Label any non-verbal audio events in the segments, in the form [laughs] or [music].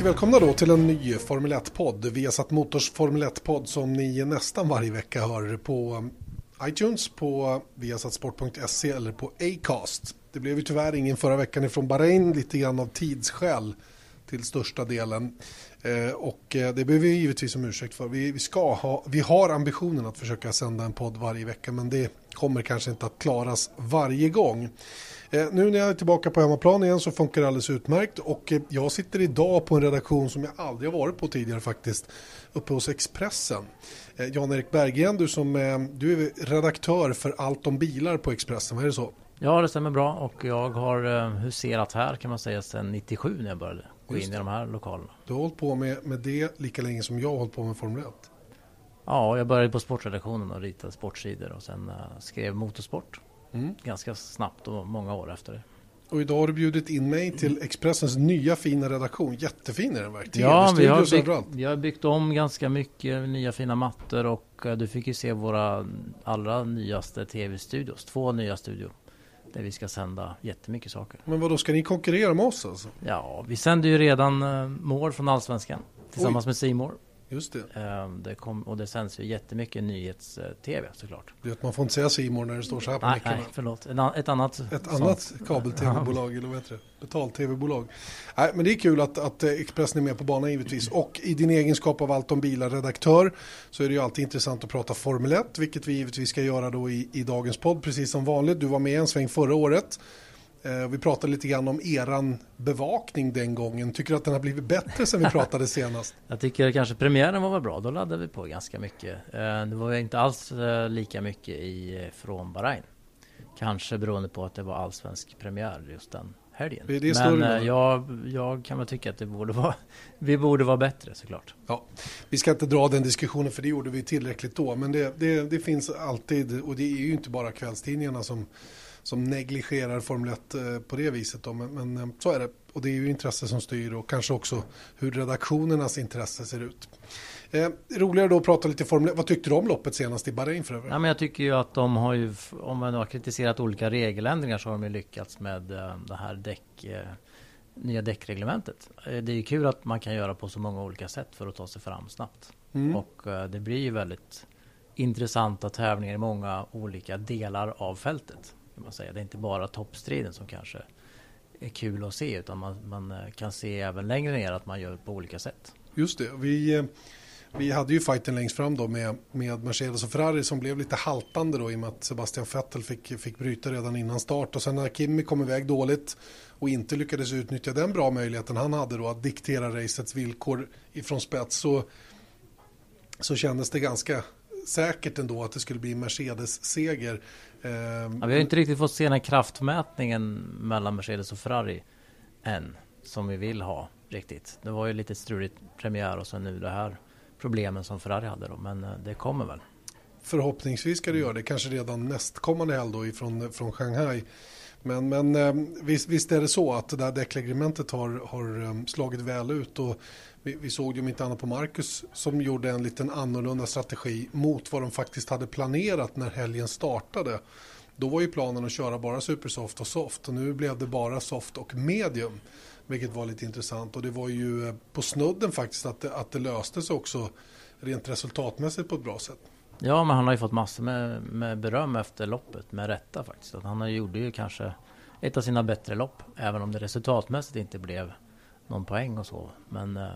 Mycket välkomna då till en ny Formel 1-podd. Vi har satt Motors Formel 1-podd som ni nästan varje vecka hör på iTunes, på viasatsport.se eller på Acast. Det blev ju tyvärr ingen förra veckan ifrån Bahrain, lite grann av tidsskäl till största delen. Eh, och eh, det behöver vi givetvis om ursäkt för. Vi, ska ha, vi har ambitionen att försöka sända en podd varje vecka men det kommer kanske inte att klaras varje gång. Eh, nu när jag är tillbaka på hemmaplan igen så funkar det alldeles utmärkt och eh, jag sitter idag på en redaktion som jag aldrig har varit på tidigare faktiskt, uppe hos Expressen. Eh, Jan-Erik Berggren, du som du är redaktör för allt om bilar på Expressen, är det så? Ja, det stämmer bra och jag har huserat här kan man säga sedan 97 när jag började gå in i de här lokalerna. Du har hållit på med, med det lika länge som jag har hållit på med Formel 1? Ja, jag började på sportredaktionen och ritade sportsidor och sen skrev motorsport. Mm. Ganska snabbt och många år efter det. Och idag har du bjudit in mig till Expressens nya fina redaktion. Jättefin är den verkligen. Ja, vi har, byggt, vi har byggt om ganska mycket nya fina mattor och eh, du fick ju se våra allra nyaste tv-studios. Två nya studior. Där vi ska sända jättemycket saker. Men vad då ska ni konkurrera med oss alltså? Ja, vi sänder ju redan eh, mål från Allsvenskan. Tillsammans Oj. med Simor. Just det. Ehm, det kom, och det sänds ju jättemycket nyhets-tv såklart. Det man får inte säga Simor när det står så här på nej, nej, förlåt. ett annat. Ett annat kabel-tv-bolag eller vad heter det? Betal-tv-bolag. Nej, men det är kul att, att eh, Expressen är med på banan givetvis. Och i din egenskap av allt om bilar-redaktör så är det ju alltid intressant att prata Formel 1, vilket vi givetvis ska göra då i, i dagens podd, precis som vanligt. Du var med en sväng förra året. Eh, vi pratade lite grann om eran bevakning den gången. Tycker du att den har blivit bättre sen vi [laughs] pratade senast? Jag tycker kanske premiären var bra. Då laddade vi på ganska mycket. Eh, det var inte alls eh, lika mycket i, från Bahrain. Kanske beroende på att det var allsvensk premiär just den helgen. Men jag, jag kan väl tycka att det borde [laughs] vara, vi borde vara bättre såklart. Ja, vi ska inte dra den diskussionen för det gjorde vi tillräckligt då. Men det, det, det finns alltid, och det är ju inte bara kvällstidningarna som som negligerar Formel 1 eh, på det viset. Då. Men, men, eh, så är det. Och det är ju intresse som styr och kanske också hur redaktionernas intresse ser ut. Eh, roligare då att prata lite Formel 1. Vad tyckte du om loppet senast i Bahrain för övrigt? Ja, men jag tycker ju att de har ju, om man har kritiserat olika regeländringar så har de ju lyckats med eh, det här däck, eh, nya däckreglementet. Det är kul att man kan göra på så många olika sätt för att ta sig fram snabbt. Mm. Och eh, det blir ju väldigt intressanta tävlingar i många olika delar av fältet kan man säga. Det är inte bara toppstriden som kanske är kul att se utan man, man eh, kan se även längre ner att man gör på olika sätt. Just det, vi, eh, vi hade ju fighten längst fram då med, med Mercedes och Ferrari som blev lite haltande då i och med att Sebastian Vettel fick, fick bryta redan innan start och sen när Kimi kom iväg dåligt och inte lyckades utnyttja den bra möjligheten han hade då att diktera racets villkor ifrån spets så, så kändes det ganska säkert ändå att det skulle bli Mercedes-seger. Ehm, ja, vi har inte riktigt fått se den här kraftmätningen mellan Mercedes och Ferrari än. Som vi vill ha riktigt. Det var ju lite struligt premiär och sen nu det här problemen som Ferrari hade då. Men eh, det kommer väl. Förhoppningsvis ska det göra det. Kanske redan nästkommande helg då ifrån, från Shanghai. Men, men eh, visst, visst, är det så att det där däckreglementet har, har eh, slagit väl ut. Och vi, vi såg ju om inte annat på Marcus som gjorde en liten annorlunda strategi mot vad de faktiskt hade planerat när helgen startade. Då var ju planen att köra bara supersoft och soft och nu blev det bara soft och medium. Vilket var lite intressant och det var ju eh, på snudden faktiskt att det, att det löstes också rent resultatmässigt på ett bra sätt. Ja, men han har ju fått massor med, med beröm efter loppet med rätta faktiskt. Att han gjorde ju kanske ett av sina bättre lopp, även om det resultatmässigt inte blev någon poäng och så. Men eh,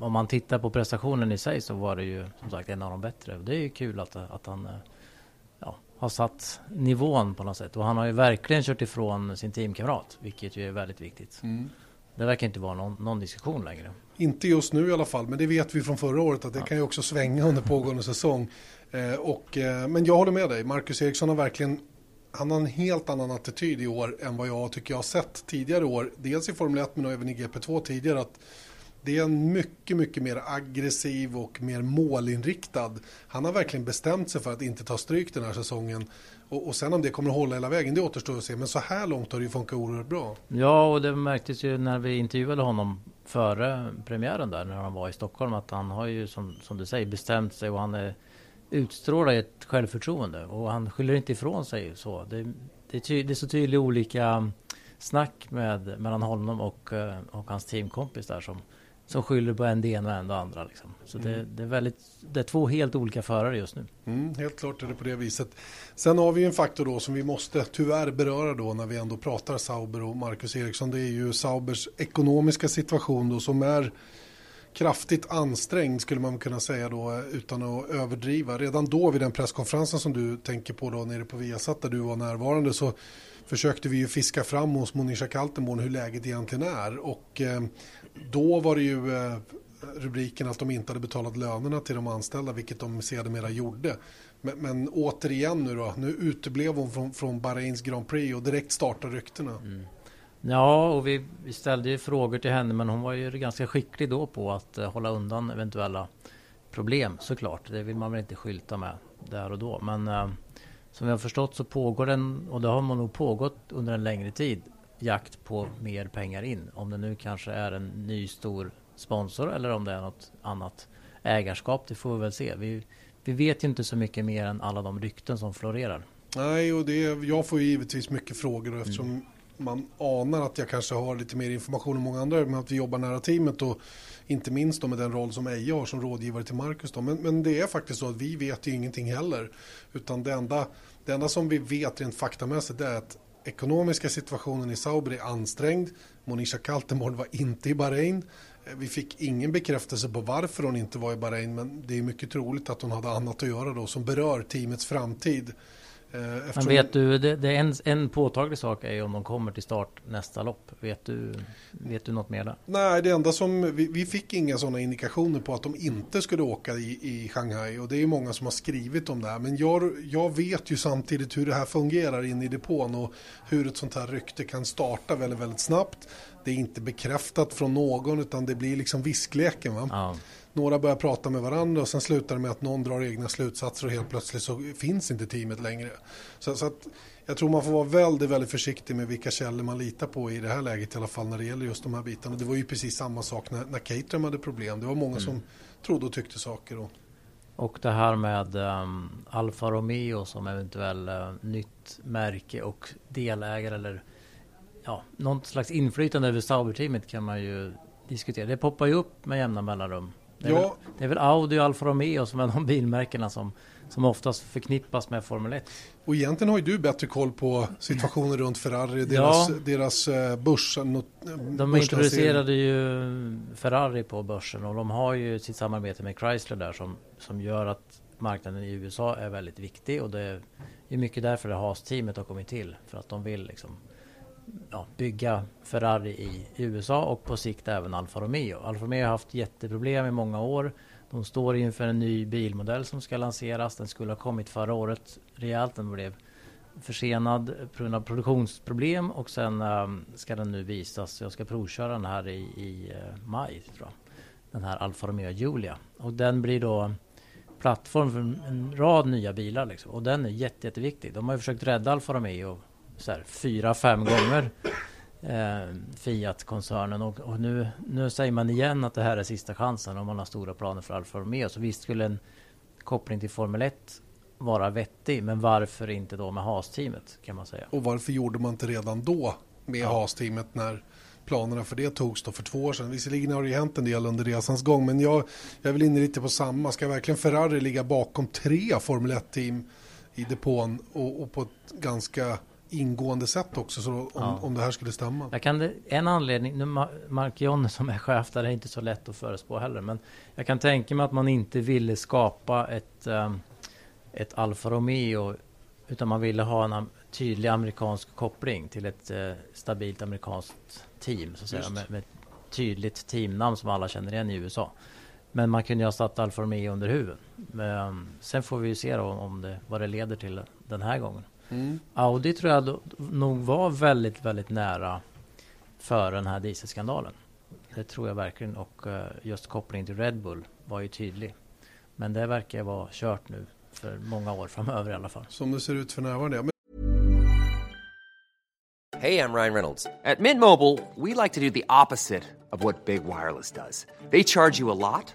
om man tittar på prestationen i sig så var det ju som sagt en av de bättre. Det är ju kul att, att han eh, ja, har satt nivån på något sätt. Och han har ju verkligen kört ifrån sin teamkamrat, vilket ju är väldigt viktigt. Mm. Det verkar inte vara någon, någon, diskussion längre. Inte just nu i alla fall, men det vet vi från förra året att det ja. kan ju också svänga under pågående säsong. Eh, och, eh, men jag håller med dig, Marcus Eriksson har verkligen han har en helt annan attityd i år än vad jag tycker jag har sett tidigare år. Dels i Formel 1 men även i GP2 tidigare. att det är en mycket, mycket mer aggressiv och mer målinriktad. Han har verkligen bestämt sig för att inte ta stryk den här säsongen. Och, och sen om det kommer att hålla hela vägen, det återstår att se. Men så här långt har det ju funkat oerhört bra. Ja, och det märktes ju när vi intervjuade honom före premiären där, när han var i Stockholm, att han har ju som, som du säger bestämt sig och han är, utstrålar ett självförtroende. Och han skyller inte ifrån sig så. Det, det, är, ty, det är så tydligt olika snack med, mellan honom och, eh, och hans teamkompis där som som skyller på en det ena och en det andra. Liksom. Så mm. det, det, är väldigt, det är två helt olika förare just nu. Mm, helt klart är det på det viset. Sen har vi en faktor då som vi måste tyvärr beröra då när vi ändå pratar Sauber och Marcus Eriksson. Det är ju Saubers ekonomiska situation då som är kraftigt ansträngd skulle man kunna säga då utan att överdriva. Redan då vid den presskonferensen som du tänker på då nere på Viasat där du var närvarande så försökte vi ju fiska fram hos Monisha Kaltenborn hur läget egentligen är och eh, då var det ju eh, rubriken att de inte hade betalat lönerna till de anställda, vilket de sedermera gjorde. Men, men återigen nu då, nu uteblev hon från, från Bahrains Grand Prix och direkt startar ryktena. Mm. Ja, och vi, vi, ställde ju frågor till henne, men hon var ju ganska skicklig då på att uh, hålla undan eventuella problem såklart. Det vill man väl inte skylta med där och då. Men uh, som vi har förstått så pågår den, och det har man nog pågått under en längre tid, jakt på mer pengar in. Om det nu kanske är en ny stor sponsor eller om det är något annat ägarskap, det får vi väl se. Vi, vi vet ju inte så mycket mer än alla de rykten som florerar. Nej, och det, jag får ju givetvis mycket frågor eftersom mm man anar att jag kanske har lite mer information än många andra men att vi jobbar nära teamet och inte minst då med den roll som Eje har som rådgivare till Marcus. Då. Men, men det är faktiskt så att vi vet ju ingenting heller. Utan det enda, det enda som vi vet rent faktamässigt är att ekonomiska situationen i Sauber är ansträngd. Monisha Kaltenborn var inte i Bahrain. Eh, vi fick ingen bekräftelse på varför hon inte var i Bahrain men det är mycket troligt att hon hade annat att göra då som berör teamets framtid. Eh, eftersom... Men vet du, det, det en, en påtaglig sak är ju om de kommer till start nästa lopp. Vet du, vet du något mer där? Nej, det enda som, vi, vi fick inga sådana indikationer på att de inte skulle åka i, i Shanghai. Och det är ju många som har skrivit om det här. Men jag, jag vet ju samtidigt hur det här fungerar inne i depån och hur ett sånt här rykte kan starta väldigt, väldigt snabbt. Det är inte bekräftat från någon utan det blir liksom viskleken. Va? Ja. Några börjar prata med varandra och sen slutar det med att någon drar egna slutsatser och helt plötsligt så finns inte teamet längre. Så, så att jag tror man får vara väldigt, väldigt försiktig med vilka källor man litar på i det här läget i alla fall när det gäller just de här bitarna. Det var ju precis samma sak när, när Caterham hade problem. Det var många mm. som trodde och tyckte saker. Och... och det här med um, Alfa Romeo som eventuell uh, nytt märke och delägare eller ja, något slags inflytande över Sauber-teamet kan man ju diskutera. Det poppar ju upp med jämna mellanrum. Det är, ja. väl, det är väl Audi och Alfa Romeo som är de bilmärkena som, som oftast förknippas med Formel 1. Och egentligen har ju du bättre koll på situationen runt Ferrari, deras, ja. deras eh, börs. De introducerade ju Ferrari på börsen och de har ju sitt samarbete med Chrysler där som, som gör att marknaden i USA är väldigt viktig och det är mycket därför det Haas-teamet har kommit till. För att de vill liksom ja, bygga Ferrari i USA och på sikt även Alfa Romeo. Alfa Romeo har haft jätteproblem i många år. De står inför en ny bilmodell som ska lanseras. Den skulle ha kommit förra året rejält. Den blev försenad på grund av produktionsproblem och sen um, ska den nu visas. Jag ska provköra den här i, i uh, maj tror jag. Den här Alfa Romeo Giulia. Och den blir då plattform för en rad nya bilar liksom. Och den är jätte, jätteviktig. De har ju försökt rädda Alfa Romeo så här, fyra, fem gånger eh, Fiat-koncernen och, och, nu, nu säger man igen att det här är sista chansen om man har stora planer för Alfa Romeo. Så visst skulle en koppling till Formel 1 vara vettig, men varför inte då med Haas-teamet kan man säga. Och varför gjorde man inte redan då med ja. Haas-teamet när planerna för det togs då för två år sedan. Visserligen har det ju hänt en del under resans gång, men jag, jag vill in lite på samma. Ska verkligen Ferrari ligga bakom tre Formel 1-team i depån och, och på ett ganska ingående sätt också så om, ja. om det här skulle stämma. Jag kan, en anledning, nu Mark Jonne som är chef där är inte så lätt att förespå heller. Men jag kan tänka mig att man inte ville skapa ett, um, ett Alfa Romeo utan man ville ha en tydlig amerikansk koppling till ett uh, stabilt amerikanskt team. Så att säga, med, med tydligt teamnamn som alla känner igen i USA. Men man kunde ju ha satt Alfa Romeo under huven. Men, um, sen får vi ju se då om det, vad det leder till den här gången. Mm. Audi tror jag då, nog var väldigt, väldigt nära för den här dieselskandalen. Det tror jag verkligen och uh, just kopplingen till Red Bull var ju tydlig. Men det verkar vara kört nu för många år framöver i alla fall. Som det ser ut för närvarande. Hej, jag Ryan Reynolds. At Mint Mobile, we like to do the opposite of what Big Wireless does. They charge you a lot,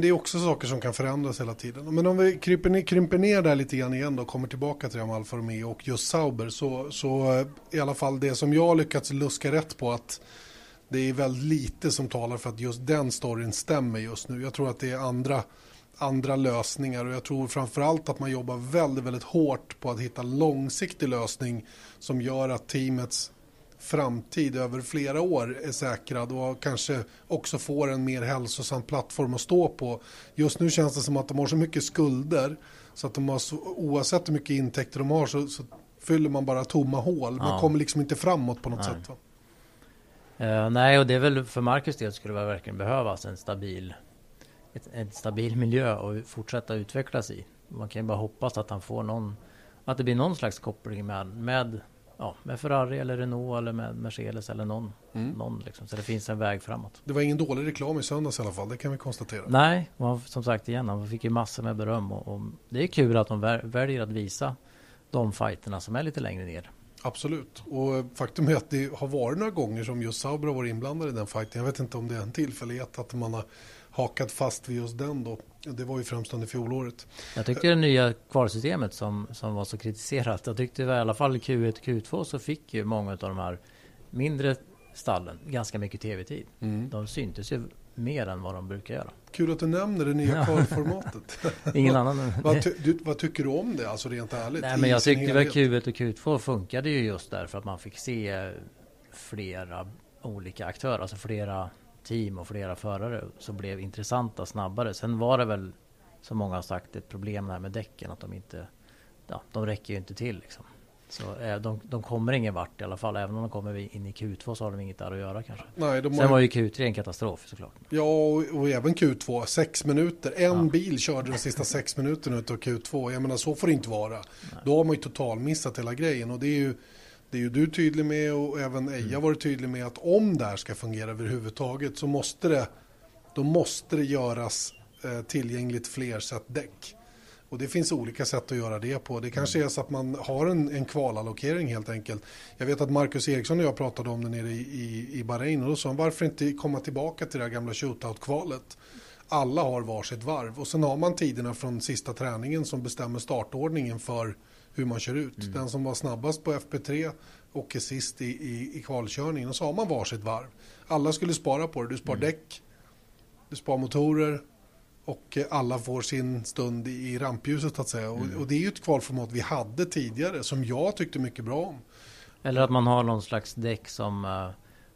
Det är också saker som kan förändras hela tiden. Men om vi kryper ner, krymper ner där lite grann igen och kommer tillbaka till det Alfa Romeo och just Sauber så, så eh, i alla fall det som jag har lyckats luska rätt på att det är väldigt lite som talar för att just den storyn stämmer just nu. Jag tror att det är andra, andra lösningar och jag tror framförallt att man jobbar väldigt, väldigt hårt på att hitta en långsiktig lösning som gör att teamets framtid över flera år är säkrad och kanske också får en mer hälsosam plattform att stå på. Just nu känns det som att de har så mycket skulder så att de har så, oavsett hur mycket intäkter de har så, så fyller man bara tomma hål. Man ja. kommer liksom inte framåt på något nej. sätt. Uh, nej, och det är väl för Marcus del skulle det verkligen behövas en stabil, ett, en stabil miljö och fortsätta utvecklas i. Man kan ju bara hoppas att han får någon, att det blir någon slags koppling med, med ja, med Ferrari eller Renault eller med Mercedes eller någon. Mm. någon liksom. Så det finns en väg framåt. Det var ingen dålig reklam i söndags i alla fall, det kan vi konstatera. Nej, och som sagt igen, han fick ju massor med beröm och, och det är kul att de väljer att visa de fighterna som är lite längre ner. Absolut, och faktum är att det har varit några gånger som just Sauber har varit inblandad i den fighten. Jag vet inte om det är en tillfällighet att man har hakat fast vid just den då. Det var ju främst under fjolåret. Jag tyckte det nya kvalsystemet som, som var så kritiserat. Jag tyckte i alla fall Q1 och Q2 så fick ju många av de här mindre stallen ganska mycket tv-tid. Mm. De syntes ju mer än vad de brukar göra. Kul att du nämner det nya kvalformatet. [laughs] Ingen annan. vad, ty, du, vad, tycker du om det, alltså rent ärligt? Nej, men jag tyckte väl Q1 och Q2 funkade ju just därför att man fick se flera olika aktörer, alltså flera team och flera förare som blev intressanta snabbare. Sen var det väl, som många har sagt, ett problem där med däcken att de inte, ja, de räcker ju inte till liksom. Så eh, de, de kommer ingen vart i alla fall. Även om de kommer in i Q2 så har de inget där att göra kanske. Nej, de Sen var ju Q3 en katastrof såklart. Ja, och, och även Q2. Sex minuter. En ja. bil körde de sista sex minuterna utav Q2. Jag menar, så får det inte vara. Nej. Då har man ju totalmissat hela grejen. Och det är ju det är ju du tydlig med och även Eja mm. varit tydlig med att om det här ska fungera överhuvudtaget så måste det, då måste det göras eh, tillgängligt fler sätt däck. Och det finns olika sätt att göra det på. Det kanske mm. är så att man har en, en kvalallokering helt enkelt. Jag vet att Marcus Eriksson och jag pratade om det nere i, i, i Bahrain och då sa han varför inte komma tillbaka till det här gamla shootout-kvalet. Alla har varsitt varv och sen har man tiderna från sista träningen som bestämmer startordningen för hur man kör ut. Mm. Den som var snabbast på FP3 åker sist i, i, i kvalkörningen och så har man varsitt varv. Alla skulle spara på det. Du spar mm. däck, du spar motorer och alla får sin stund i rampljuset att säga. Mm. Och, och, det är ju ett kvalformat vi hade tidigare som jag tyckte mycket bra om. Eller att man har någon slags däck som uh,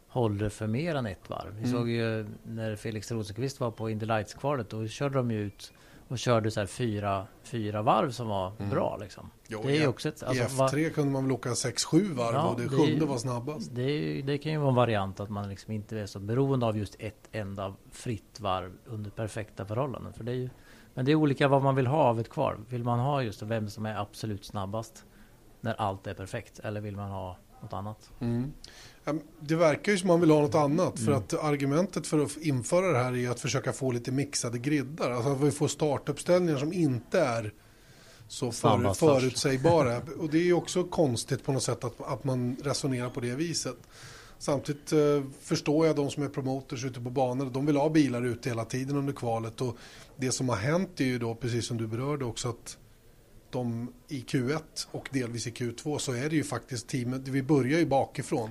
håller för mer än ett varv. Vi mm. såg ju när Felix Rosenqvist var på Indy Lights-kvalet, då körde de ju ut och körde så här fyra, fyra varv som var mm. bra liksom. Jo, det är ju också ett, alltså, I F3 var, kunde man väl åka 6-7 varv ja, och det, det sjunde var snabbast. Det, det, kan ju vara en variant att man liksom inte är så beroende av just ett enda fritt varv under perfekta förhållanden. För det är ju, men det är olika vad man vill ha av ett kvar. Vill man ha just vem som är absolut snabbast när allt är perfekt? Eller vill man ha något annat? Mm. Det verkar ju som man vill ha något annat. För mm. att argumentet för att införa det här är att försöka få lite mixade griddar. Alltså att vi får startuppställningar som inte är så för, förutsägbara. Och det är ju också konstigt på något sätt att, att man resonerar på det viset. Samtidigt eh, förstår jag de som är promoters ute på banor. De vill ha bilar ute hela tiden under kvalet. Och det som har hänt är ju då, precis som du berörde också, att de i Q1 och delvis i Q2 så är det ju faktiskt teamet, vi börjar ju bakifrån.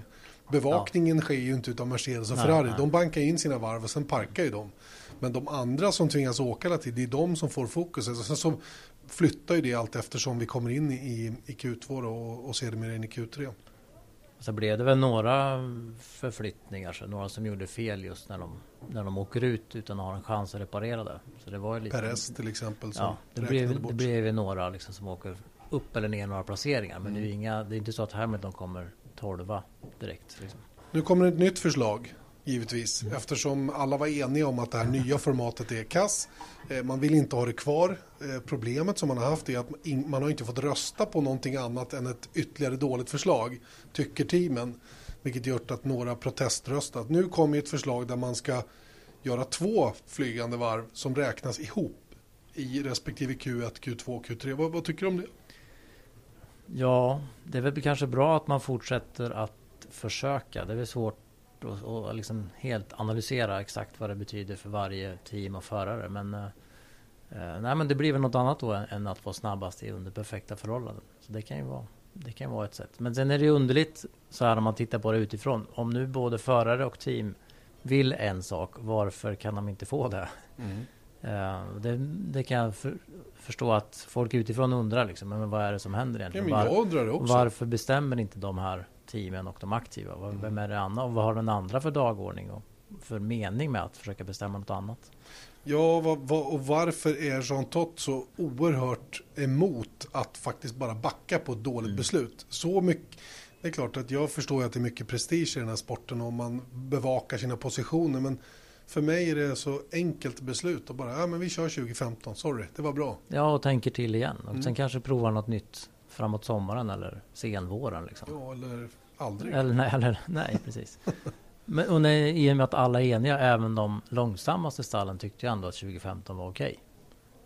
Bevakningen ja. sker ju inte utav Mercedes och Ferrari. Nej. De bankar in sina varv och sen parkar ju de. Men de andra som tvingas åka hela tiden, det är de som får fokuset. Och sen så flyttar ju det allt eftersom vi kommer in i, i Q2 då, och, och ser det mer in i Q3. Så blev det väl några förflyttningar, så några som gjorde fel just när de, när de åker ut utan att ha en chans att reparera det. Så det var ju lite, Perez till exempel som ja, det blev, bort. det blev några liksom som åker upp eller ner några placeringar. Men mm. det, är inga, det är inte så att Hamilton kommer tolva direkt. Liksom. Nu kommer ett nytt förslag givetvis. Mm. Eftersom alla var eniga om att det här nya formatet är kass. Eh, man vill inte ha det kvar. Eh, problemet som man har haft är att man har inte fått rösta på någonting annat än ett ytterligare dåligt förslag, tycker teamen. Vilket gjort att några proteströstat. Nu kommer ett förslag där man ska göra två flygande varv som räknas ihop i respektive Q1, Q2 Q3. Vad, vad tycker du om det? Ja, det är väl kanske bra att man fortsätter att försöka. Det är väl svårt att liksom helt analysera exakt vad det betyder för varje team och förare. Men, eh, eh, nej, men det blir väl något annat då än att vara snabbast i under perfekta förhållanden. Så det kan ju vara, det kan vara ett sätt. Men sen är det ju underligt så här om man tittar på det utifrån. Om nu både förare och team vill en sak, varför kan de inte få det? Mm. Uh, det, det, kan jag för, förstå att folk utifrån undrar liksom, men vad är det som händer egentligen? Ja, också. Varför bestämmer inte de här teamen och de aktiva. Mm. Vem är det andra och vad har den andra för dagordning och för mening med att försöka bestämma något annat? Ja, vad, vad, och varför är Jean Tott så oerhört emot att faktiskt bara backa på ett dåligt mm. beslut? Så mycket, det är klart att jag förstår att det är mycket prestige i den här sporten och man bevakar sina positioner, men för mig är det så enkelt beslut och bara, ja men vi kör 2015, sorry, det var bra. Ja, och tänker till igen och mm. sen kanske provar något nytt framåt sommaren eller senvåren. Liksom. Ja, eller aldrig. Eller, nej, eller, [laughs] nej precis. Men, och när, I och med att alla är eniga, även de långsammaste stallen tyckte ju ändå att 2015 var okej.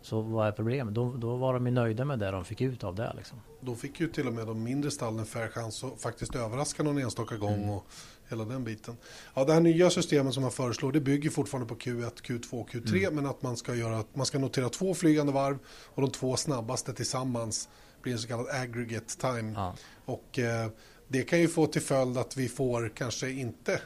Så vad är problemet? Då, då var de ju nöjda med det de fick ut av det. Liksom. Då fick ju till och med de mindre stallen fair chans att faktiskt överraska någon enstaka gång mm. och hela den biten. Ja, det här nya systemet som man föreslår det bygger fortfarande på Q1, Q2, Q3 mm. men att man ska, göra, man ska notera två flygande varv och de två snabbaste tillsammans blir en så kallad aggregate time. Ja. Och eh, det kan ju få till följd att vi får kanske inte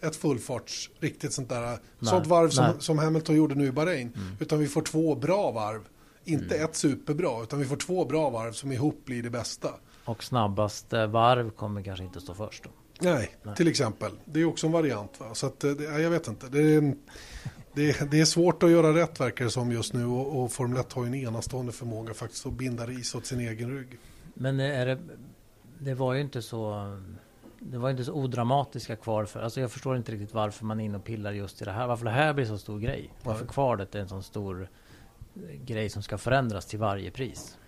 ett fullfarts, riktigt sånt där, nej, sånt varv som, som, Hamilton gjorde nu i Bahrain. Mm. Utan vi får två bra varv. Inte mm. ett superbra, utan vi får två bra varv som ihop blir det bästa. Och snabbaste varv kommer kanske inte stå först då? Nej, nej. till exempel. Det är också en variant. Va? Så att, eh, det, jag vet inte. Det är, en, det, det är svårt att göra rätt verkar det som just nu. Och, och Formel 1 har ju en enastående förmåga faktiskt att binda ris åt sin egen rygg. Men är det, det var ju inte så det var inte så odramatiska kvar för, alltså jag förstår inte riktigt varför man är inne och pillar just i det här. Varför det här blir så stor grej. Varför kvalet är en sån stor grej som ska förändras till varje pris.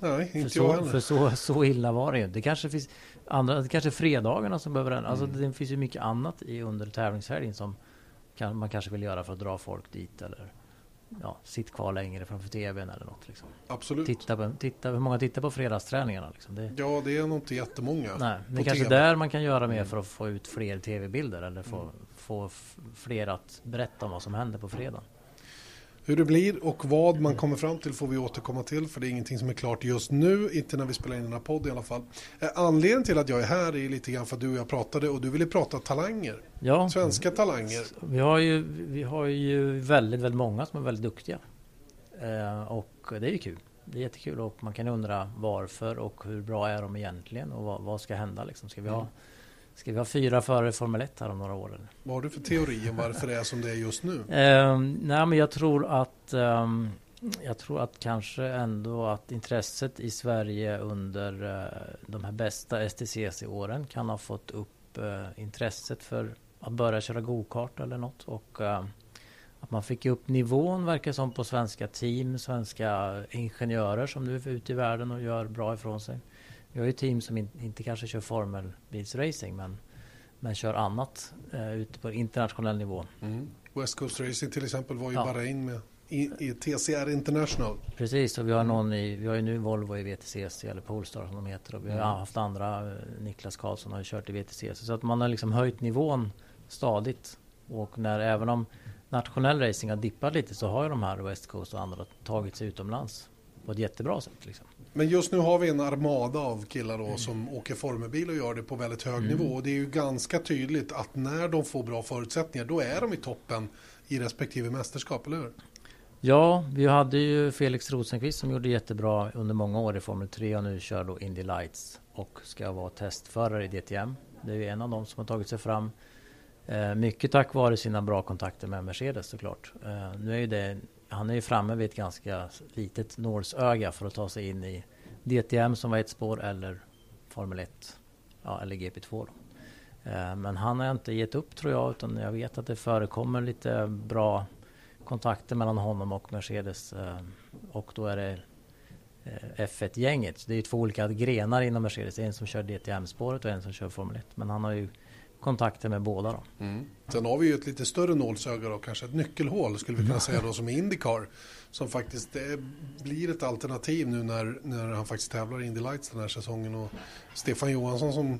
Nej, inte för jag så, För så, så illa var det ju Det kanske finns andra, kanske fredagarna som behöver ändras. Alltså mm. det finns ju mycket annat i under tävlingshelgen som kan, man kanske vill göra för att dra folk dit eller ja, sitt kvar längre framför tvn eller något. Liksom. Absolut. Titta på, titta, hur många tittar på fredagsträningarna? Liksom? Det, ja, det är nog inte jättemånga. Nej, det är kanske TV. där man kan göra mer för att få ut fler tv-bilder eller få, mm. få fler att berätta om vad som händer på fredag. Hur det blir och vad man kommer fram till får vi återkomma till för det är ingenting som är klart just nu, inte när vi spelar in den här podden i alla fall. Eh, anledningen till att jag är här är lite grann för att du och jag pratade och du ville prata talanger. Ja. Svenska talanger. Vi har ju, vi har ju väldigt, väldigt många som är väldigt duktiga. Eh, och det är ju kul. Det är jättekul och man kan undra varför och hur bra är de egentligen och vad, vad ska hända liksom. Ska vi ha mm Ska vi ha fyra före Formel 1 här om några år? Eller? Vad har du för teori om varför det är som det är just nu? Um, nej, men jag tror att um, jag tror att kanske ändå att intresset i Sverige under uh, de här bästa STCC-åren kan ha fått upp uh, intresset för att börja köra go-kart eller något. Och uh, att man fick upp nivån verkar som på svenska team, svenska ingenjörer som nu är ute i världen och gör bra ifrån sig. Vi har ju team som in, inte kanske kör formelbilsracing men, men kör annat eh, ute på internationell nivå. Mm. West Coast Racing till exempel var ju ja. Bahrain med i, i TCR International. Precis, och vi har någon i, vi har ju nu Volvo i VTCC eller Polestar som de heter och vi har Mm. haft andra, eh, Niklas Karlsson har ju kört i VTCC så att man har liksom höjt nivån stadigt och när även om nationell racing har dippat lite så har ju de här West Coast och andra tagit sig utomlands på ett jättebra sätt liksom. Men just nu har vi en armada av killar då som åker formelbil och gör det på väldigt hög nivå. Och det är ju ganska tydligt att när de får bra förutsättningar då är de i toppen i respektive mästerskap, eller hur? Ja, vi hade ju Felix Rosenqvist som gjorde jättebra under många år i Formel 3 och nu kör då Indy Lights och ska vara testförare i DTM. Det är ju en av dem som har tagit sig fram. Eh, mycket tack vare sina bra kontakter med Mercedes såklart. Eh, nu är ju det, han är ju framme vid ett ganska litet nålsöga för att ta sig in i DTM som var ett spår eller Formel 1 ja, eller GP2. Då. Eh, men han har inte gett upp tror jag utan jag vet att det förekommer lite bra kontakter mellan honom och Mercedes eh, och då är det eh, F1-gänget. Det är ju två olika grenar inom Mercedes. En som kör DTM-spåret och en som kör Formel 1. Men han har ju kontakter med båda då. Sen har vi ju ett lite större nålsöga då, kanske ett nyckelhål skulle vi kunna säga då som är Indycar. Som faktiskt eh, blir ett alternativ nu när, när han faktiskt tävlar i Indy Lights den här säsongen. Och Stefan Johansson som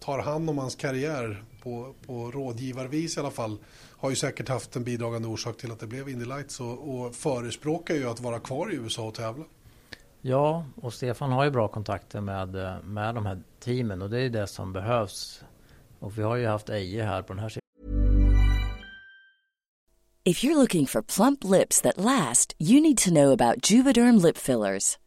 tar hand om hans karriär på, på rådgivarvis i alla fall har ju säkert haft en bidragande orsak till att det blev Indy Lights och, och förespråkar ju att vara kvar i USA och tävla. Ja, och Stefan har ju bra kontakter med, med de här teamen och det är det som behövs. Och vi har ju haft Eje här på den här sidan. If you're looking for plump lips that last, you need to know about Juvederm lip fillers.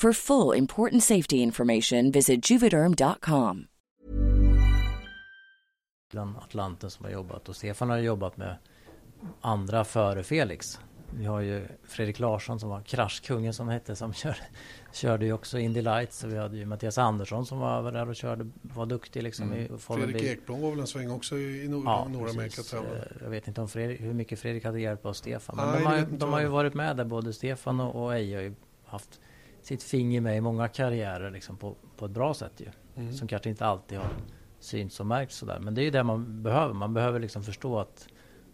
For full important safety information, visit juvederm.com. Atlanten som har jobbat och Stefan har jobbat med andra före Felix. Vi har ju Fredrik Larsson som var kraschkungen som hette som [laughs] kör, körde ju också Indy Lights och vi hade ju Mattias Andersson som var över där och körde, var duktig liksom i Formel Fredrik. Ekblom var väl en sväng också i, i Nord- Ja, Nordamerika. Eh, Jag vet inte om Fredrik, hur mycket Fredrik hade hjälp av Stefan. Men Nej, de, har, de har ju varit med där, både Stefan och, och Eje har ju haft sitt finger med i många karriärer liksom på, på ett bra sätt ju. Mm. Som kanske inte alltid har synts och märkts sådär. Men det är ju det man behöver. Man behöver liksom förstå att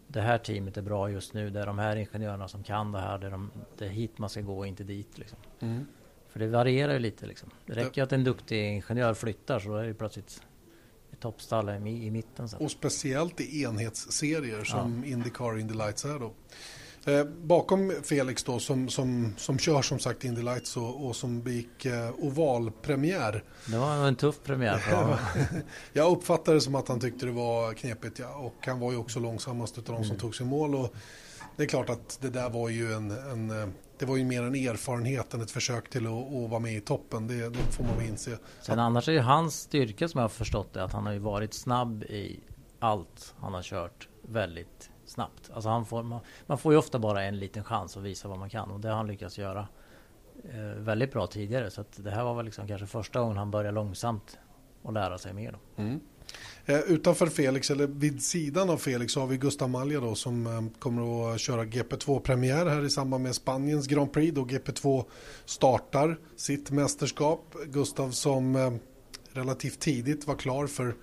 det här teamet är bra just nu. Det är de här ingenjörerna som kan det här. Det är, de, det är hit man ska gå och inte dit. Liksom. Mm. För det varierar ju lite. Liksom. Det räcker ju att en duktig ingenjör flyttar så är det plötsligt ett toppstall i, i mitten. Så. Och speciellt i enhetsserier som Indycar och Indy Lights är då. Eh, bakom Felix då som, som, som kör som sagt Indy Lights och, och som begick eh, ovalpremiär. Det var en tuff premiär för honom. [laughs] Jag uppfattade det som att han tyckte det var knepigt ja. och han var ju också långsammast av de som tog sig mål. Och det är klart att det där var ju en, en eh, det var ju mer en erfarenhet än ett försök till att, att vara med i toppen. Det, det får man väl inse. Sen annars är ju hans styrka som jag har förstått det att han har ju varit snabb i allt han har kört väldigt snabbt. Alltså han får, man, man får ju ofta bara en liten chans att visa vad man kan och det har han lyckats göra eh, väldigt bra tidigare. Så att det här var väl liksom kanske första gången han började långsamt och lära sig mer. Då. Mm. Eh, utanför Felix, eller vid sidan av Felix, så har vi Gustav Malja då som eh, kommer att köra GP2-premiär här i samband med Spaniens Grand Prix då GP2 startar sitt mästerskap. Gustav som eh, relativt tidigt var klar för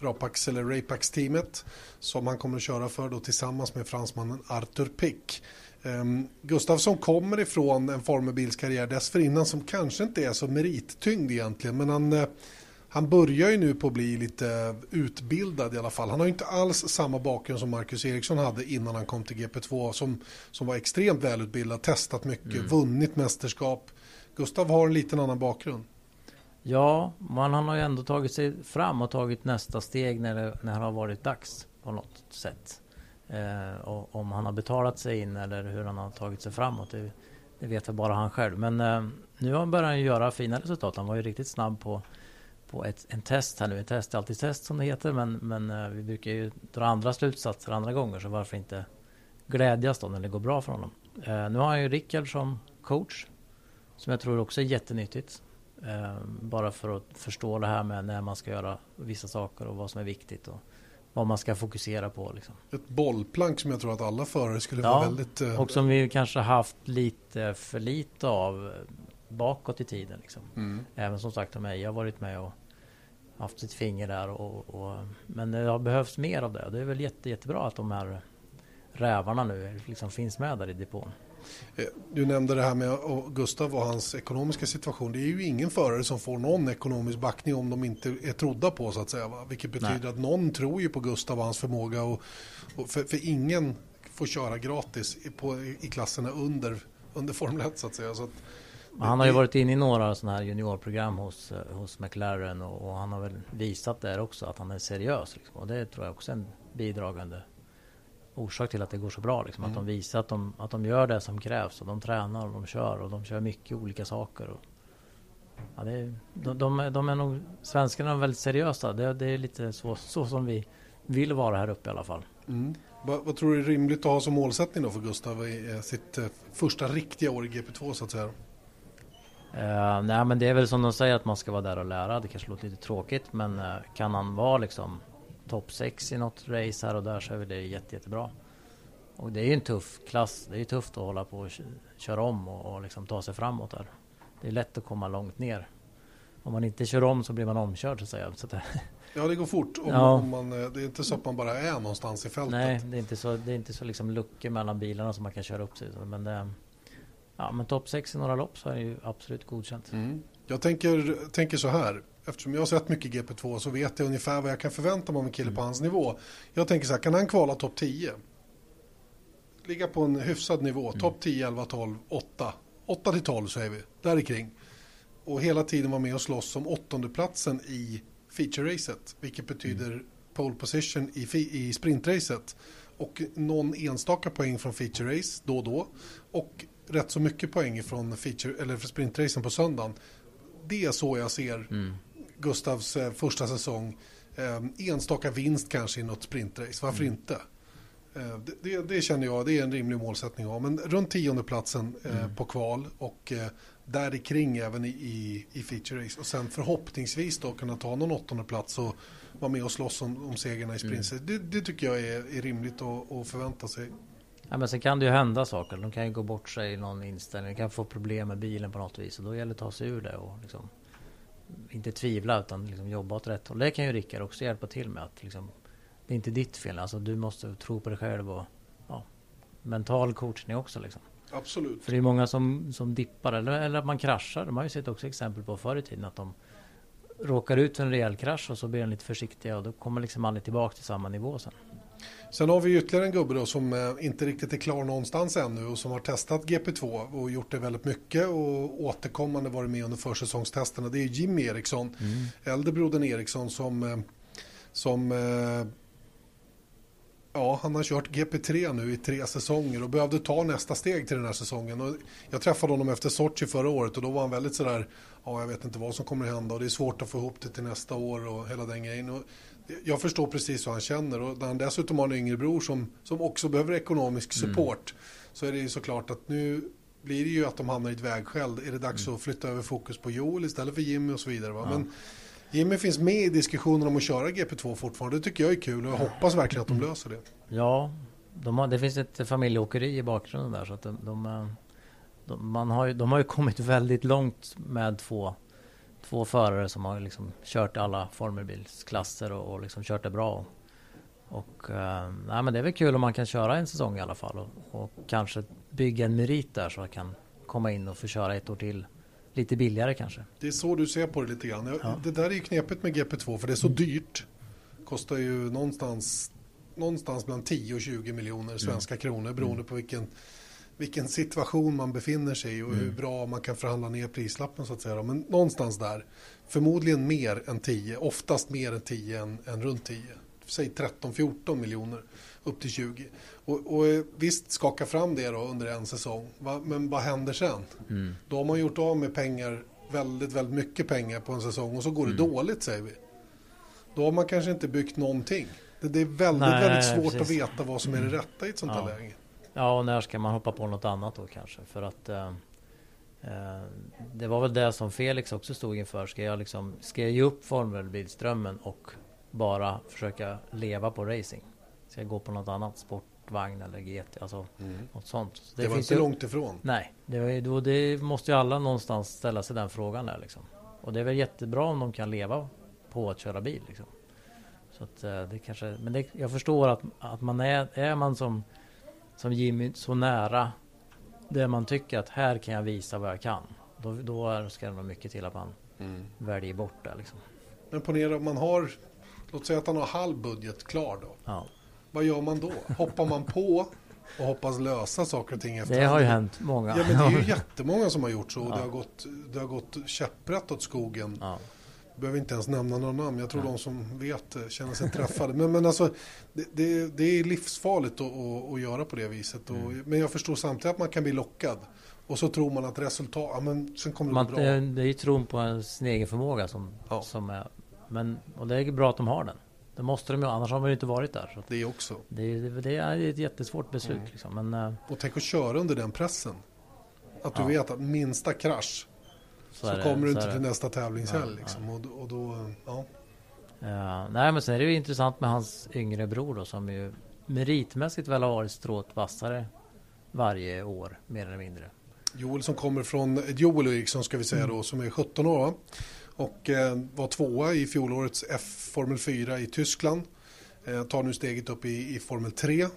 Rapax eller Rapax-teamet som han kommer att köra för då tillsammans med fransmannen Arthur Pick. Um, Gustav som kommer ifrån en formelbilskarriär dessförinnan som kanske inte är så merittyngd egentligen men han, eh, han börjar ju nu på att bli lite utbildad i alla fall. Han har ju inte alls samma bakgrund som Marcus Eriksson hade innan han kom till GP2 som, som var extremt välutbildad, testat mycket, mm. vunnit mästerskap. Gustav har en liten annan bakgrund. Ja, men han har ju ändå tagit sig fram och tagit nästa steg när det, när det har varit dags på något sätt. Eh, och om han har betalat sig in eller hur han har tagit sig framåt, det, det vet väl bara han själv. Men eh, nu börjar han göra fina resultat. Han var ju riktigt snabb på, på ett, en test här nu. En test är alltid test som det heter, men, men eh, vi brukar ju dra andra slutsatser andra gånger, så varför inte glädjas då när det går bra för honom. Eh, nu har han ju Rickard som coach, som jag tror också är jättenyttigt. Eh, bara för att förstå det här med när man ska göra vissa saker och vad som är viktigt och vad man ska fokusera på. Liksom. Ett bollplank som jag tror att alla förare skulle ja, vara väldigt... Eh... Och som vi kanske haft lite för lite av bakåt i tiden. Liksom. Mm. Även som sagt om jag har varit med och haft sitt finger där. Och, och, men det har behövts mer av det. Det är väl jätte, jättebra att de här rävarna nu liksom finns med där i depån. Eh, du nämnde det här med Gustav och hans ekonomiska situation. Det är ju ingen förare som får någon ekonomisk backning om de inte är trodda på så att säga. Va? Vilket betyder Nej. att någon tror ju på Gustav och hans förmåga. Och, och för, för, ingen får köra gratis på, i klasserna under, under Formel 1 så att säga. Så att, han har ju varit inne i några sådana här juniorprogram hos, eh, hos McLaren och, och, han har väl visat där också att han är seriös. Liksom. Och det tror jag också är en bidragande orsak till att det går så bra. Liksom. Mm. Att de visar att de, att de gör det som krävs och de tränar och de kör och de kör mycket olika saker. Och, ja, det är, de, de, de, är nog, svenskarna är väldigt seriösa. Det, det, är lite så, så som vi vill vara här uppe i alla fall. Mm. Vad, vad, tror du är rimligt att ha som målsättning då för Gustav i sitt eh, första riktiga år i GP2 så att säga? Uh, nej men det är väl som de säger att man ska vara där och lära. Det kanske låter lite tråkigt men uh, kan han vara liksom topp 6 i något race här och där så är det jätte, jättebra. Och det är ju en tuff klass. Det är ju tufft att hålla på och köra om och, och liksom ta sig framåt där. Det är lätt att komma långt ner. Om man inte kör om så blir man omkörd så att säga. Så det... [laughs] Ja, det går fort. Om, ja. om man, eh, det är inte så att man bara är någonstans i fältet. Nej, det är inte så, det är inte så liksom luckor mellan bilarna som man kan köra upp sig. Men, det, ja, men topp 6 i några lopp så är det ju absolut godkänt. Mm. Jag tänker, tänker så här eftersom jag har sett mycket GP2 så vet jag ungefär vad jag kan förvänta mig av en kille på hans nivå. Jag tänker så här, kan han kvala topp 10? Ligga på en hyfsad nivå, mm. topp 10, 11, 12, 8. 8 till 12 säger vi, där kring. Och hela tiden vara med och slåss om åttondeplatsen i feature-racet. Vilket betyder mm. pole position i, i sprintracet. Och någon enstaka poäng från feature-race då och då. Och rätt så mycket poäng från feature, eller sprintracen på söndagen. Det är så jag ser mm. Gustavs eh, första säsong. Eh, enstaka vinst kanske i något sprintrace, varför mm. inte? Eh, det, det, det, känner jag, det är en rimlig målsättning att ha. Men runt tiondeplatsen eh, mm. på kval och där kring även i, i, i feature race. Och sen förhoppningsvis då kunna ta någon åttonde plats och vara med och slåss om, om segerna i sprint. Mm. Det, det, tycker jag är, är rimligt att, att förvänta sig. Ja, men sen kan det ju hända saker. De kan ju gå bort sig i någon inställning. De kan få problem med bilen på något vis. Och då gäller det att ta sig ur det och liksom inte tvivla utan liksom jobba åt rätt håll. Det kan ju Rickard också hjälpa till med. Att liksom, det är inte ditt fel. Alltså, du måste tro på dig själv och ja, mental coachning också. Liksom. Absolut. För det är många som, som dippar eller, eller att man kraschar. De har ju sett också exempel på förr i tiden att de råkar ut för en rejäl krasch och så blir de lite försiktiga och då kommer liksom aldrig tillbaka till samma nivå sen. Sen har vi ytterligare en gubbe då som eh, inte riktigt är klar någonstans ännu och som har testat GP2 och gjort det väldigt mycket och återkommande varit med under försäsongstesterna. Det är Jimmy Eriksson, mm. äldre brodern Eriksson som, eh, som eh, Ja, han har kört GP3 nu i tre säsonger och behövde ta nästa steg till den här säsongen. Och jag träffade honom efter Sochi förra året och då var han väldigt sådär, ja jag vet inte vad som kommer att hända och det är svårt att få ihop det till nästa år och hela den grejen. Och jag förstår precis vad han känner och när han dessutom har en yngre bror som, som också behöver ekonomisk mm. support mm. så är det ju såklart att nu blir det ju att de hamnar i ett vägskäl. Är det dags mm. att flytta över fokus på Joel istället för Jimmy och så vidare. Va? Ja. Men Jimmy finns med i diskussionen om att köra GP2 fortfarande. Det tycker jag är kul och jag hoppas verkligen att de löser det. Ja, de har, det finns ett familjeåkeri i bakgrunden där så att de, de, de, man har de har ju kommit väldigt långt med två två förare som har liksom kört alla formelbilsklasser och, och liksom kört det bra. Och eh, nej, men det är väl kul om man kan köra en säsong i alla fall och, och kanske bygga en merit där så man kan komma in och få köra ett år till lite billigare kanske. Det är så du ser på det lite grann. Jag- Ja. Det där är ju knepigt med GP2 för det är så dyrt. Kostar ju någonstans, någonstans bland 10 och 20 miljoner svenska kronor beroende på vilken, vilken situation man befinner sig i och hur bra man kan förhandla ner prislappen så att säga. Men någonstans där. Förmodligen mer än 10, oftast mer än 10 än, än runt 10. Säg 13-14 miljoner upp till 20. Och, och eh, visst skaka fram det då under en säsong. Va? Men vad händer sen? Då har man gjort av med pengar, väldigt, väldigt mycket pengar på en säsong och så går det dåligt säger vi. Då har man kanske inte byggt någonting. Det, det är väldigt, Nej, väldigt svårt att precis. veta vad som är det rätta i ett sånt här Ja. läge. Ja, och när ska man hoppa på något annat då kanske? För att eh, eh, det var väl det som Felix också stod inför. Ska jag, liksom, ska jag ge upp formelbilsdrömmen och bara försöka leva på racing? Ska jag gå på något annat? Sportvagn eller GT? Alltså något sånt. Så Det, var finns inte ju- långt ifrån. Nej, det, var ju, då, det måste ju alla någonstans ställa sig den frågan där liksom. Och det är väl jättebra om de kan leva på att köra bil liksom. Så att eh, det kanske, men det, jag förstår att, att man är, är man som, som Jimmy så nära det man tycker att här kan jag visa vad jag kan. Då, då ska det nog mycket till att man väljer bort det liksom. Men ponera om man har, låt säga att han har halv budget klar då. Ja. Vad gör man då? Hoppar man på och hoppas lösa saker och ting efter Det har ju hänt många. Ja men det är ju [laughs] jättemånga som har gjort så och det, har gått, det har gått käpprätt åt skogen. Ja. Behöver inte ens nämna några namn. Jag tror de som vet eh, känner sig träffade. Men, men alltså, det, det, det är livsfarligt att, att, att göra på det viset. Och, Mm. Men jag förstår samtidigt att man kan bli lockad. Och så tror man att resultat, ja men sen kommer det Man, gå bra. det, det är ju tron på sin egen förmåga som, Ja. som är... Men, och det är bra att de har den. Det måste de ju, annars har man ju inte varit där. Så Det också. det, är- det är ett jättesvårt beslut Mm. liksom. Men eh, Och tänk att köra under den pressen. Att du Ja. vet att minsta krasch så, är det- kommer du så inte till nästa tävlingshelg. Ja, liksom. Och, då- och då, ja. Eh, nej men sen är det ju intressant med hans yngre bror då som ju meritmässigt väl har varit strået vassare varje år mer eller mindre. Joel som kommer från, Joel Eriksson ska vi säga Mm. då, som är 17 år och eh, var tvåa i fjolårets F-Formel 4 i Tyskland. Eh, tar nu steget upp i, i Formel 3. Eh,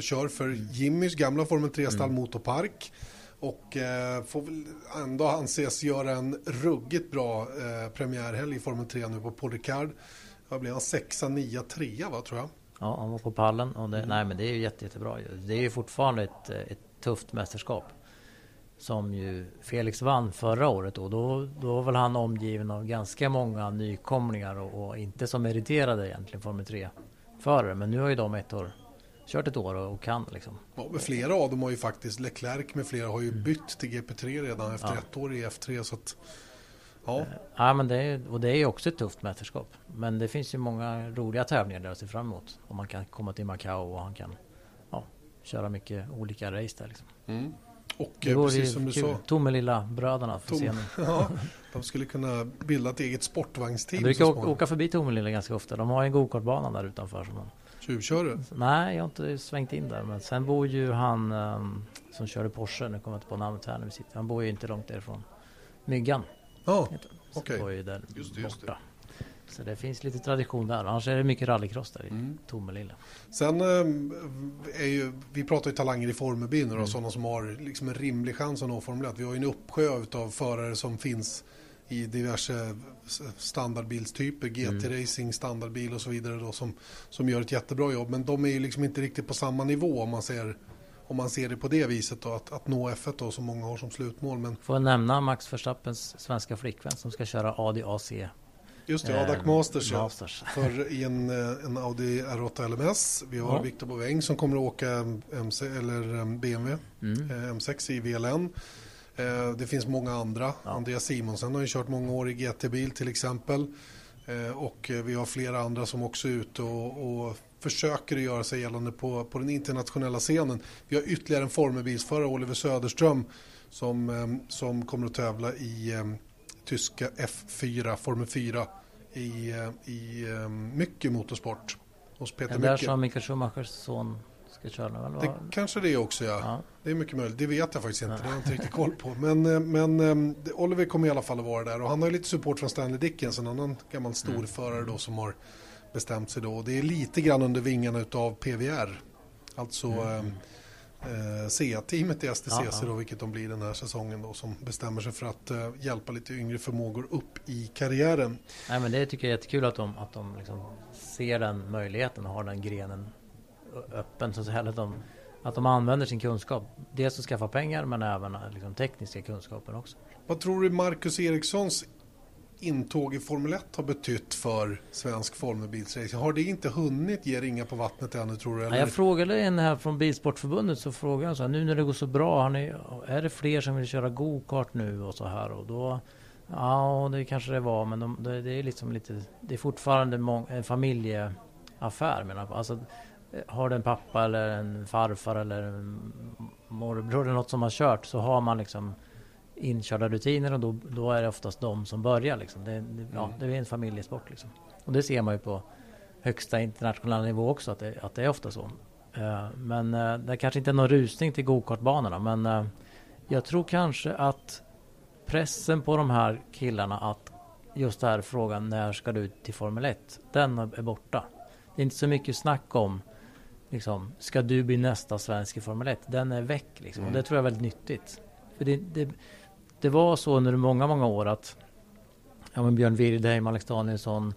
kör för Mm. Jimmys gamla Formel 3-stall Motorpark. Och eh, får väl ändå anses göra en ruggigt bra eh, premiärhelg i Formel 3 nu på Paul Ricard. Vad blev han? Sexa, nia, trea va tror jag. Ja, han var på pallen och det, nej men det är ju jätte, jättebra. Det är ju fortfarande ett, eh, ett tufft mästerskap. Som ju Felix vann förra året och Då, då var väl han omgiven av ganska många nykomlingar och, och inte så meriterade egentligen Formel 3-förare. Men nu har ju de ett år, kört ett år och, kan liksom. Ja, men flera av dem har ju faktiskt, Leclerc med flera har ju bytt till GP3 redan efter Mm. Ja. ett år i F3. Så att, ja. Ja, men det är, och det är ju också ett tufft mästerskap. Men det finns ju många roliga tävlingar där att se fram emot. Om man kan komma till Macao och han kan ja, köra mycket olika race där liksom. Och Det eh, precis som du kul. sa, Tomelilla bröderna för Tom, [laughs] ja, [laughs] de skulle kunna bilda ett eget sportvagnsteam. Jag brukar åka, förbi Tomelilla ganska ofta. De har en gokartbana där utanför. Som man, Tjuvkörare. nej, jag har inte svängt in där. Men sen bor ju han ehm, som körde Porsche, nu kommer jag inte på namnet här när vi sitter. Han bor ju inte långt därifrån. Myggan Ja. Så Okej. bor ju där Just det, just det. borta. Så det finns lite tradition där. Annars är det mycket rallycross där i Mm. Tomelilla. sen eh, är ju, vi pratar ju talanger i då, Mm. sådana som har liksom en rimlig chans att nå Formel 1. Vi har ju en uppsjö av förare som finns i diverse standardbilstyper, GT-racing, standardbil och så vidare då, som, som gör ett jättebra jobb. Men de är ju liksom inte riktigt på samma nivå om man ser, om man ser det på det viset då, att, att nå F1 då, som många har som slutmål. Men Får jag nämna Max Verstappens svenska flickvän som ska köra Audi AC. just det, eh, Masters, ja. Masters. [laughs] för i en, eh, en Audi R8 LMS. Vi har Ja. Viktor Boväng som kommer att åka MC, eller eh, BMW Mm. eh, M6 i VLN. Eh, Det finns många andra. Andreas Simonsen har ju kört många år i GT-bil till exempel. Eh, Och eh, vi har flera andra som också är ute och, och försöker göra sig gällande på, på den internationella scenen. Vi har ytterligare en formelbilsförare, Oliver Söderström, som, som kommer att tävla i tyska F4, Formel 4 i, i mycket motorsport hos Peter Den där Mycket. som Mikael Schumachers son ska köra nu eller Det kanske det är också ja. Ja. Det är mycket möjligt. Det vet jag faktiskt inte. Det har jag inte riktigt koll på. Men, eh, men eh, det- Oliver kommer i alla fall att vara där. Och han har ju lite support från Stanley Dickens. En annan gammal storförare då som har bestämt sig då. Och det är lite grann under vingarna utav PVR. Alltså eh, eh, SEA-teamet i STCC Ja, ja. då, vilket de blir den här säsongen då, som bestämmer sig för att eh, hjälpa lite yngre förmågor upp i karriären. Nej men det tycker jag är jättekul att de, att de liksom ser den möjligheten och har den grenen öppen så att säga. Att de, att de använder sin kunskap. Dels att skaffa pengar men även liksom, tekniska kunskaper också. Vad tror du Marcus Erikssons intåg i Formel 1 har betytt för svensk formelbilsracing? Har det inte hunnit ge ringa på vattnet ännu tror du? Eller? jag frågade en här från Bilsportförbundet så frågade jag så här, nu när det går så bra, har ni, är det fler som vill köra go-kart nu och så här och då Ja, det kanske det var, men de, det, är liksom lite, det är fortfarande mång, en familjeaffär menar jag. Alltså, har du en pappa eller en farfar eller en morbror eller något som har kört så har man liksom inkörda rutiner och då, då är det oftast de som börjar liksom. Det, det, ja, det är en familjesport liksom. Och det ser man ju på högsta internationella nivå också att det, att det är ofta så. Eh, Men eh, det kanske inte är någon rusning till gokartbanorna men eh, jag tror kanske att pressen på de här killarna att just den här frågan när ska du till Formel 1 den är borta. Det är inte så mycket snack om liksom, ska du bli nästa svensk i Formel 1? Den är väck liksom. Och det tror jag är väldigt nyttigt. För det, det, det var så under många, många år att ja, men Björn Wirdheim, Alex Danielsson,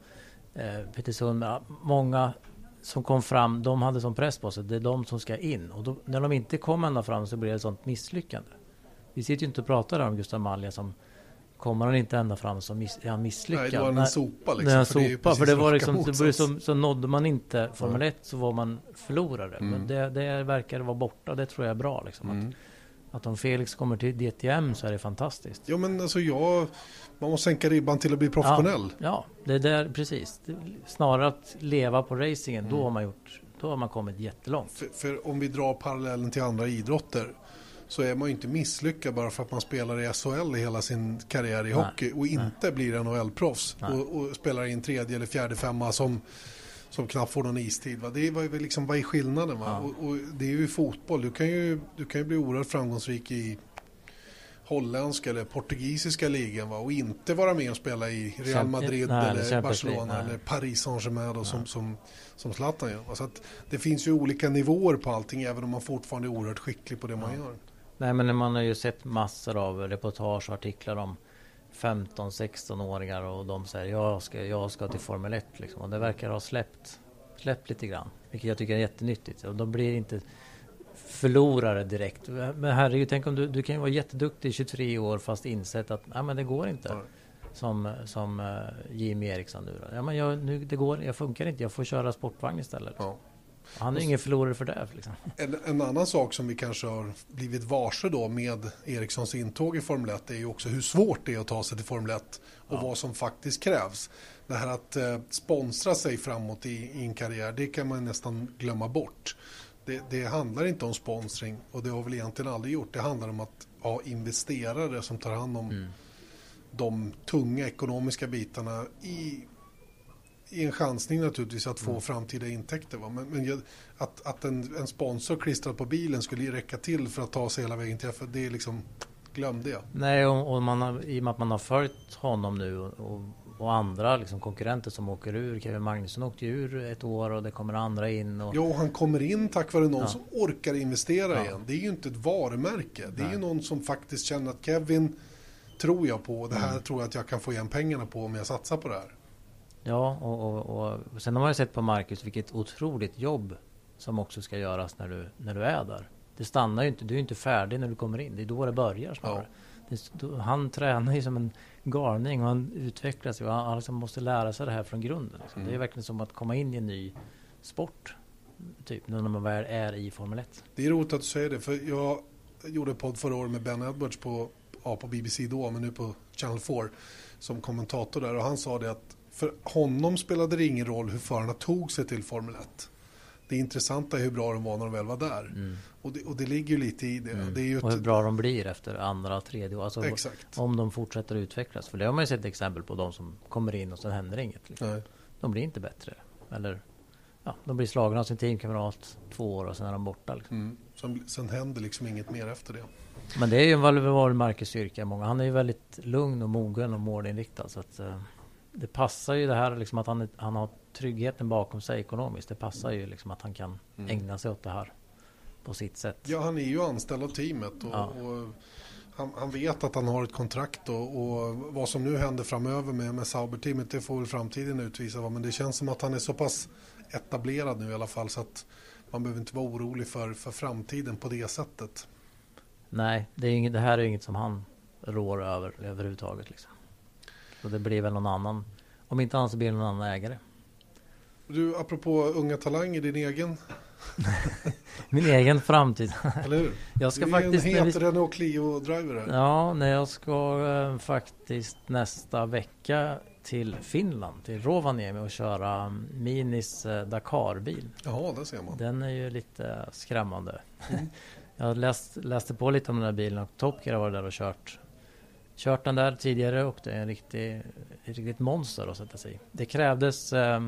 eh, Peter Sundberg, många som kom fram, de hade sån press på sig. Det är de som ska in. Och då, när de inte kom ända fram så blev det ett sånt misslyckande. Vi sitter ju inte och pratar om Gustav Malja som kommer han inte ända fram så miss, är han misslyckad. Nej, då är han en sopa liksom. Det är en för det sopa, för det var raka liksom, det var ju motsats. som, så nådde man inte Formel 1 så var man förlorare. Mm. Men det, det verkar vara borta, det tror jag är bra liksom. Att, att om Felix kommer till DTM så är det fantastiskt. Ja men alltså jag, man måste sänka ribban till att bli professionell. Ja, ja det är där, precis. Det, snarare att leva på racingen, Mm. då har man gjort, då har man kommit jättelångt. För, för om vi drar parallellen till andra idrotter så är man ju inte misslyckad bara för att man spelar i SHL i hela sin karriär i hockey och inte blir NHL-proffs och, och spelar i en tredje eller fjärde femma som, som knappt får någon istid. Va? Det är, vad, är liksom, vad är skillnaden? Va? Och, och det är ju fotboll. Du kan ju, du kan ju bli oerhört framgångsrik i holländska eller portugisiska ligan va? och inte vara med och spela i Real Madrid nej, eller Barcelona nej. eller Paris Saint-Germain då, som, som, som Zlatan gör. Så det finns ju olika nivåer på allting även om man fortfarande är oerhört skicklig på det man gör. Nej men man har ju sett massor av reportage och artiklar om 15-16-åringar och de säger jag ska, jag ska till Formel 1 liksom. Och det verkar ha släppt, släppt lite grann. Vilket jag tycker är jättenyttigt. Och de blir inte förlorare direkt. Men herregud, tänk om du, du kan ju vara jätteduktig i 23 år fast insett att nej, men det går inte. Som, som uh, Jimmy Eriksson nu då. Ja, men jag, nu, det går, jag funkar inte, jag får köra sportvagn istället. Ja. Han är ingen förlorare för det. Liksom. En, en annan sak som vi kanske har blivit varse då med Erikssons intåg i Formel 1 är ju också hur svårt det är att ta sig till Formel 1 och vad som faktiskt krävs. Det här att eh, sponsra sig framåt i, i en karriär, det kan man nästan glömma bort. Det, det handlar inte om sponsring och det har väl egentligen aldrig gjort. Det handlar om att ha investerare som tar hand om de tunga ekonomiska bitarna i i en chansning naturligtvis att få framtida intäkter. Va? Men, men att, att en, en sponsor klistrad på bilen skulle räcka till för att ta sig hela vägen till F1, det är liksom glömde jag. Nej, och, och man har, i och med att man har följt honom nu och, och, och andra liksom, konkurrenter som åker ur. Kevin Magnusson åkte ur ett år och det kommer andra in. Och, Jo, han kommer in tack vare någon Ja. som orkar investera Ja. igen. Det är ju inte ett varumärke. Det är ju någon som faktiskt känner att Kevin tror jag på. Det Mm. här tror jag att jag kan få igen pengarna på om jag satsar på det här. Ja, och, och, och sen har man ju sett på Marcus vilket otroligt jobb som också ska göras när du, när du är där. Det stannar ju inte, du är ju inte färdig när du kommer in. Det är då det börjar snarare. Det, då, han tränar ju som en galning och han utvecklas ju. Han, han liksom måste lära sig det här från grunden. Liksom. Det är verkligen som att komma in i en ny sport. Typ, när man väl är i Formel 1. Det är roligt att du säger det, för jag gjorde en podd förra året med Ben Edwards på, ja, på BBC då, men nu på Channel 4 som kommentator där och han sa det att för honom spelade det ingen roll hur förarna tog sig till Formel 1. Det intressanta är hur bra de var när de väl var där. Och, det, och det ligger ju lite i det. det är ju Mm. Och hur ett, bra de blir efter andra, tredje år. Alltså, Exakt. Om de fortsätter utvecklas. För det har man ju sett exempel på. De som kommer in och sen händer inget. Liksom. Nej. De blir inte bättre. Eller ja, de blir slagna av sin teamkamrat två år och sen är de borta. Liksom. Mm. Sen, sen händer liksom inget mer efter det. Men det är ju en Valvevar Marcus styrka. Många. Han är ju väldigt lugn och mogen och målinriktad. Så att, eh, det passar ju det här liksom att han, han har tryggheten bakom sig ekonomiskt. Det passar ju liksom att han kan ägna sig åt det här på på sitt sätt. Ja, han är ju anställd av teamet och, Ja. och han, han vet att han har ett kontrakt och, och vad som nu händer framöver med, med Sauber-teamet det får väl framtiden utvisa. va. Men det känns som att han är så pass etablerad nu i alla fall så att man behöver inte vara orolig för, för framtiden på det sättet. Nej, det, är inget, det här är inget som han rår över överhuvudtaget. Liksom. Så det blir väl någon annan. Om inte annat så blir det någon annan ägare. Du, apropå unga talanger, din egen, [laughs] Min egen framtid. eller hur? Jag ska du är faktiskt... en när vi- het Renault Clio-driver här. Ja, när jag ska eh, faktiskt nästa vecka till Finland, till Rovaniemi och köra mm, Minis eh, Dakar-bil. Jaha, där ser man. Den är ju lite skrämmande. Mm. [laughs] jag läst, läste på lite om den här bilen och Top Gear har varit där och kört. Kört den där tidigare och det är en riktig, ett riktigt monster att sätta sig i. Det krävdes eh,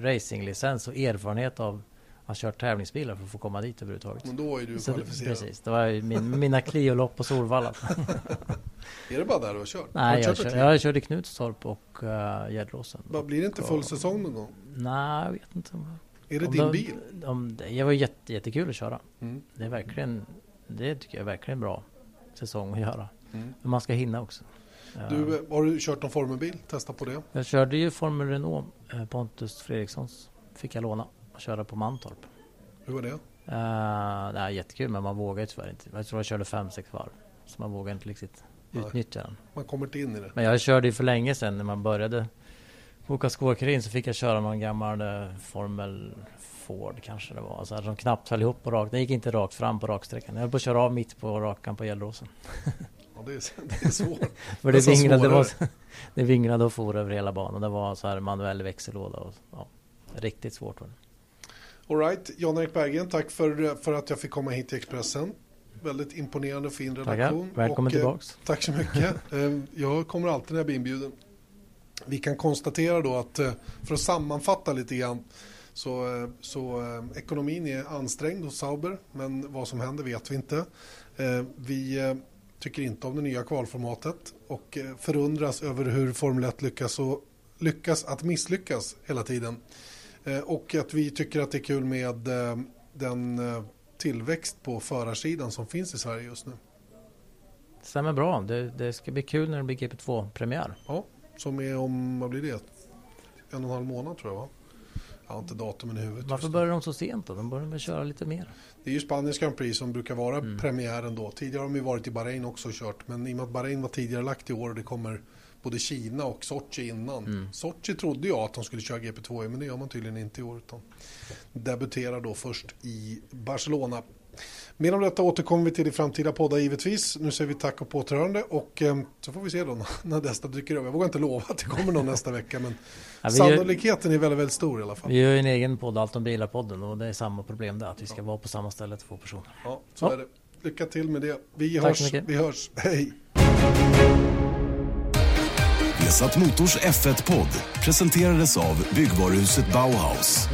racinglicens och erfarenhet av att köra tävlingsbilar för att få komma dit överhuvudtaget. Men då är du Så, kvalificerad. precis, det var min, mina Clio-lopp på Solvalla. [laughs] Är det bara där du har kört? har Nej, du jag, kört kör, jag körde Knutstorp och uh, Gärdråsen. Bara Blir det inte full säsong någon gång? Nej, jag vet inte. Är det om din de- bil? Om, det var jätte, jättekul att köra. Mm. Det är verkligen, det tycker jag är verkligen bra säsong att göra. Mm. Men man ska hinna också. Du, eh, har du kört någon formelbil? Testa på det. Jag körde ju Formel Renault, eh, Pontus Fredrikssons. Fick jag låna och köra på Mantorp. Hur var det? Uh, det är jättekul men man vågar ju tyvärr inte. Jag tror jag körde 5-6 varv. Så man vågar inte riktigt Nej. utnyttja den. Man kommer inte in i det. Men jag körde ju för länge sedan när man började boka skårkurin så fick jag köra någon gammal eh, Formel Ford kanske det var. Så här, som knappt höll ihop på rakt. Den gick inte rakt fram på raksträckan. Jag höll på att köra av mitt på rakan på Gällråsen. [laughs] Ja, det, är, det är svårt. [laughs] För det Nästan vinglade, det, var, det vinglade och for över hela banan. Det var så här manuell växellåda och ja, riktigt svårt var det. All right, Jan-Erik Berggren, tack för, för att jag fick komma hit till Expressen. Väldigt imponerande och fin redaktion. Tackar. Välkommen Och, eh, tillbaks. Tack så mycket. [laughs] Eh, Jag kommer alltid när jag blir inbjuden. Vi kan konstatera då att eh, för att sammanfatta lite grann så, så eh, ekonomin är ansträngd hos Sauber men vad som händer vet vi inte. Eh, Vi tycker inte om det nya kvalformatet och eh, förundras över hur Formel 1 lyckas, och, lyckas att misslyckas hela tiden. Eh, Och att vi tycker att det är kul med eh, den tillväxt på förarsidan som finns i Sverige just nu. Stämmer bra. Det, det ska bli kul när det blir GP2-premiär. Ja, som är om, vad blir det? En och en halv månad tror jag va? Jag har inte datumen i huvudet. Varför börjar de så sent då? De borde väl köra lite mer? Det är ju Spaniens Grand Prix som brukar vara Mm. premiären då. Tidigare har de ju varit i Bahrain också och kört. Men i och med att Bahrain var tidigare lagt i år och det kommer både Kina och Sochi innan. Mm. Sochi trodde jag att de skulle köra GP2 i men det gör man tydligen inte i år. Utan debuterar då först i Barcelona. Mer om detta återkommer vi till i framtida poddar givetvis. Nu säger vi tack och påtrörande och eh, så får vi se då när nästa dyker upp. Jag vågar inte lova att det kommer någon nästa vecka men Ja, vi, gör, sannolikheten är väldigt, väldigt stor i alla fall. vi gör ju en egen podd, Allt om bilar-podden och det är samma problem där. Att vi ska vara på samma ställe två personer. Ja, så Ja. är det. Lycka till med det. Vi Tack hörs. Vi hörs. Hej! Vesat Motors F1-podd presenterades av byggvaruhuset Bauhaus.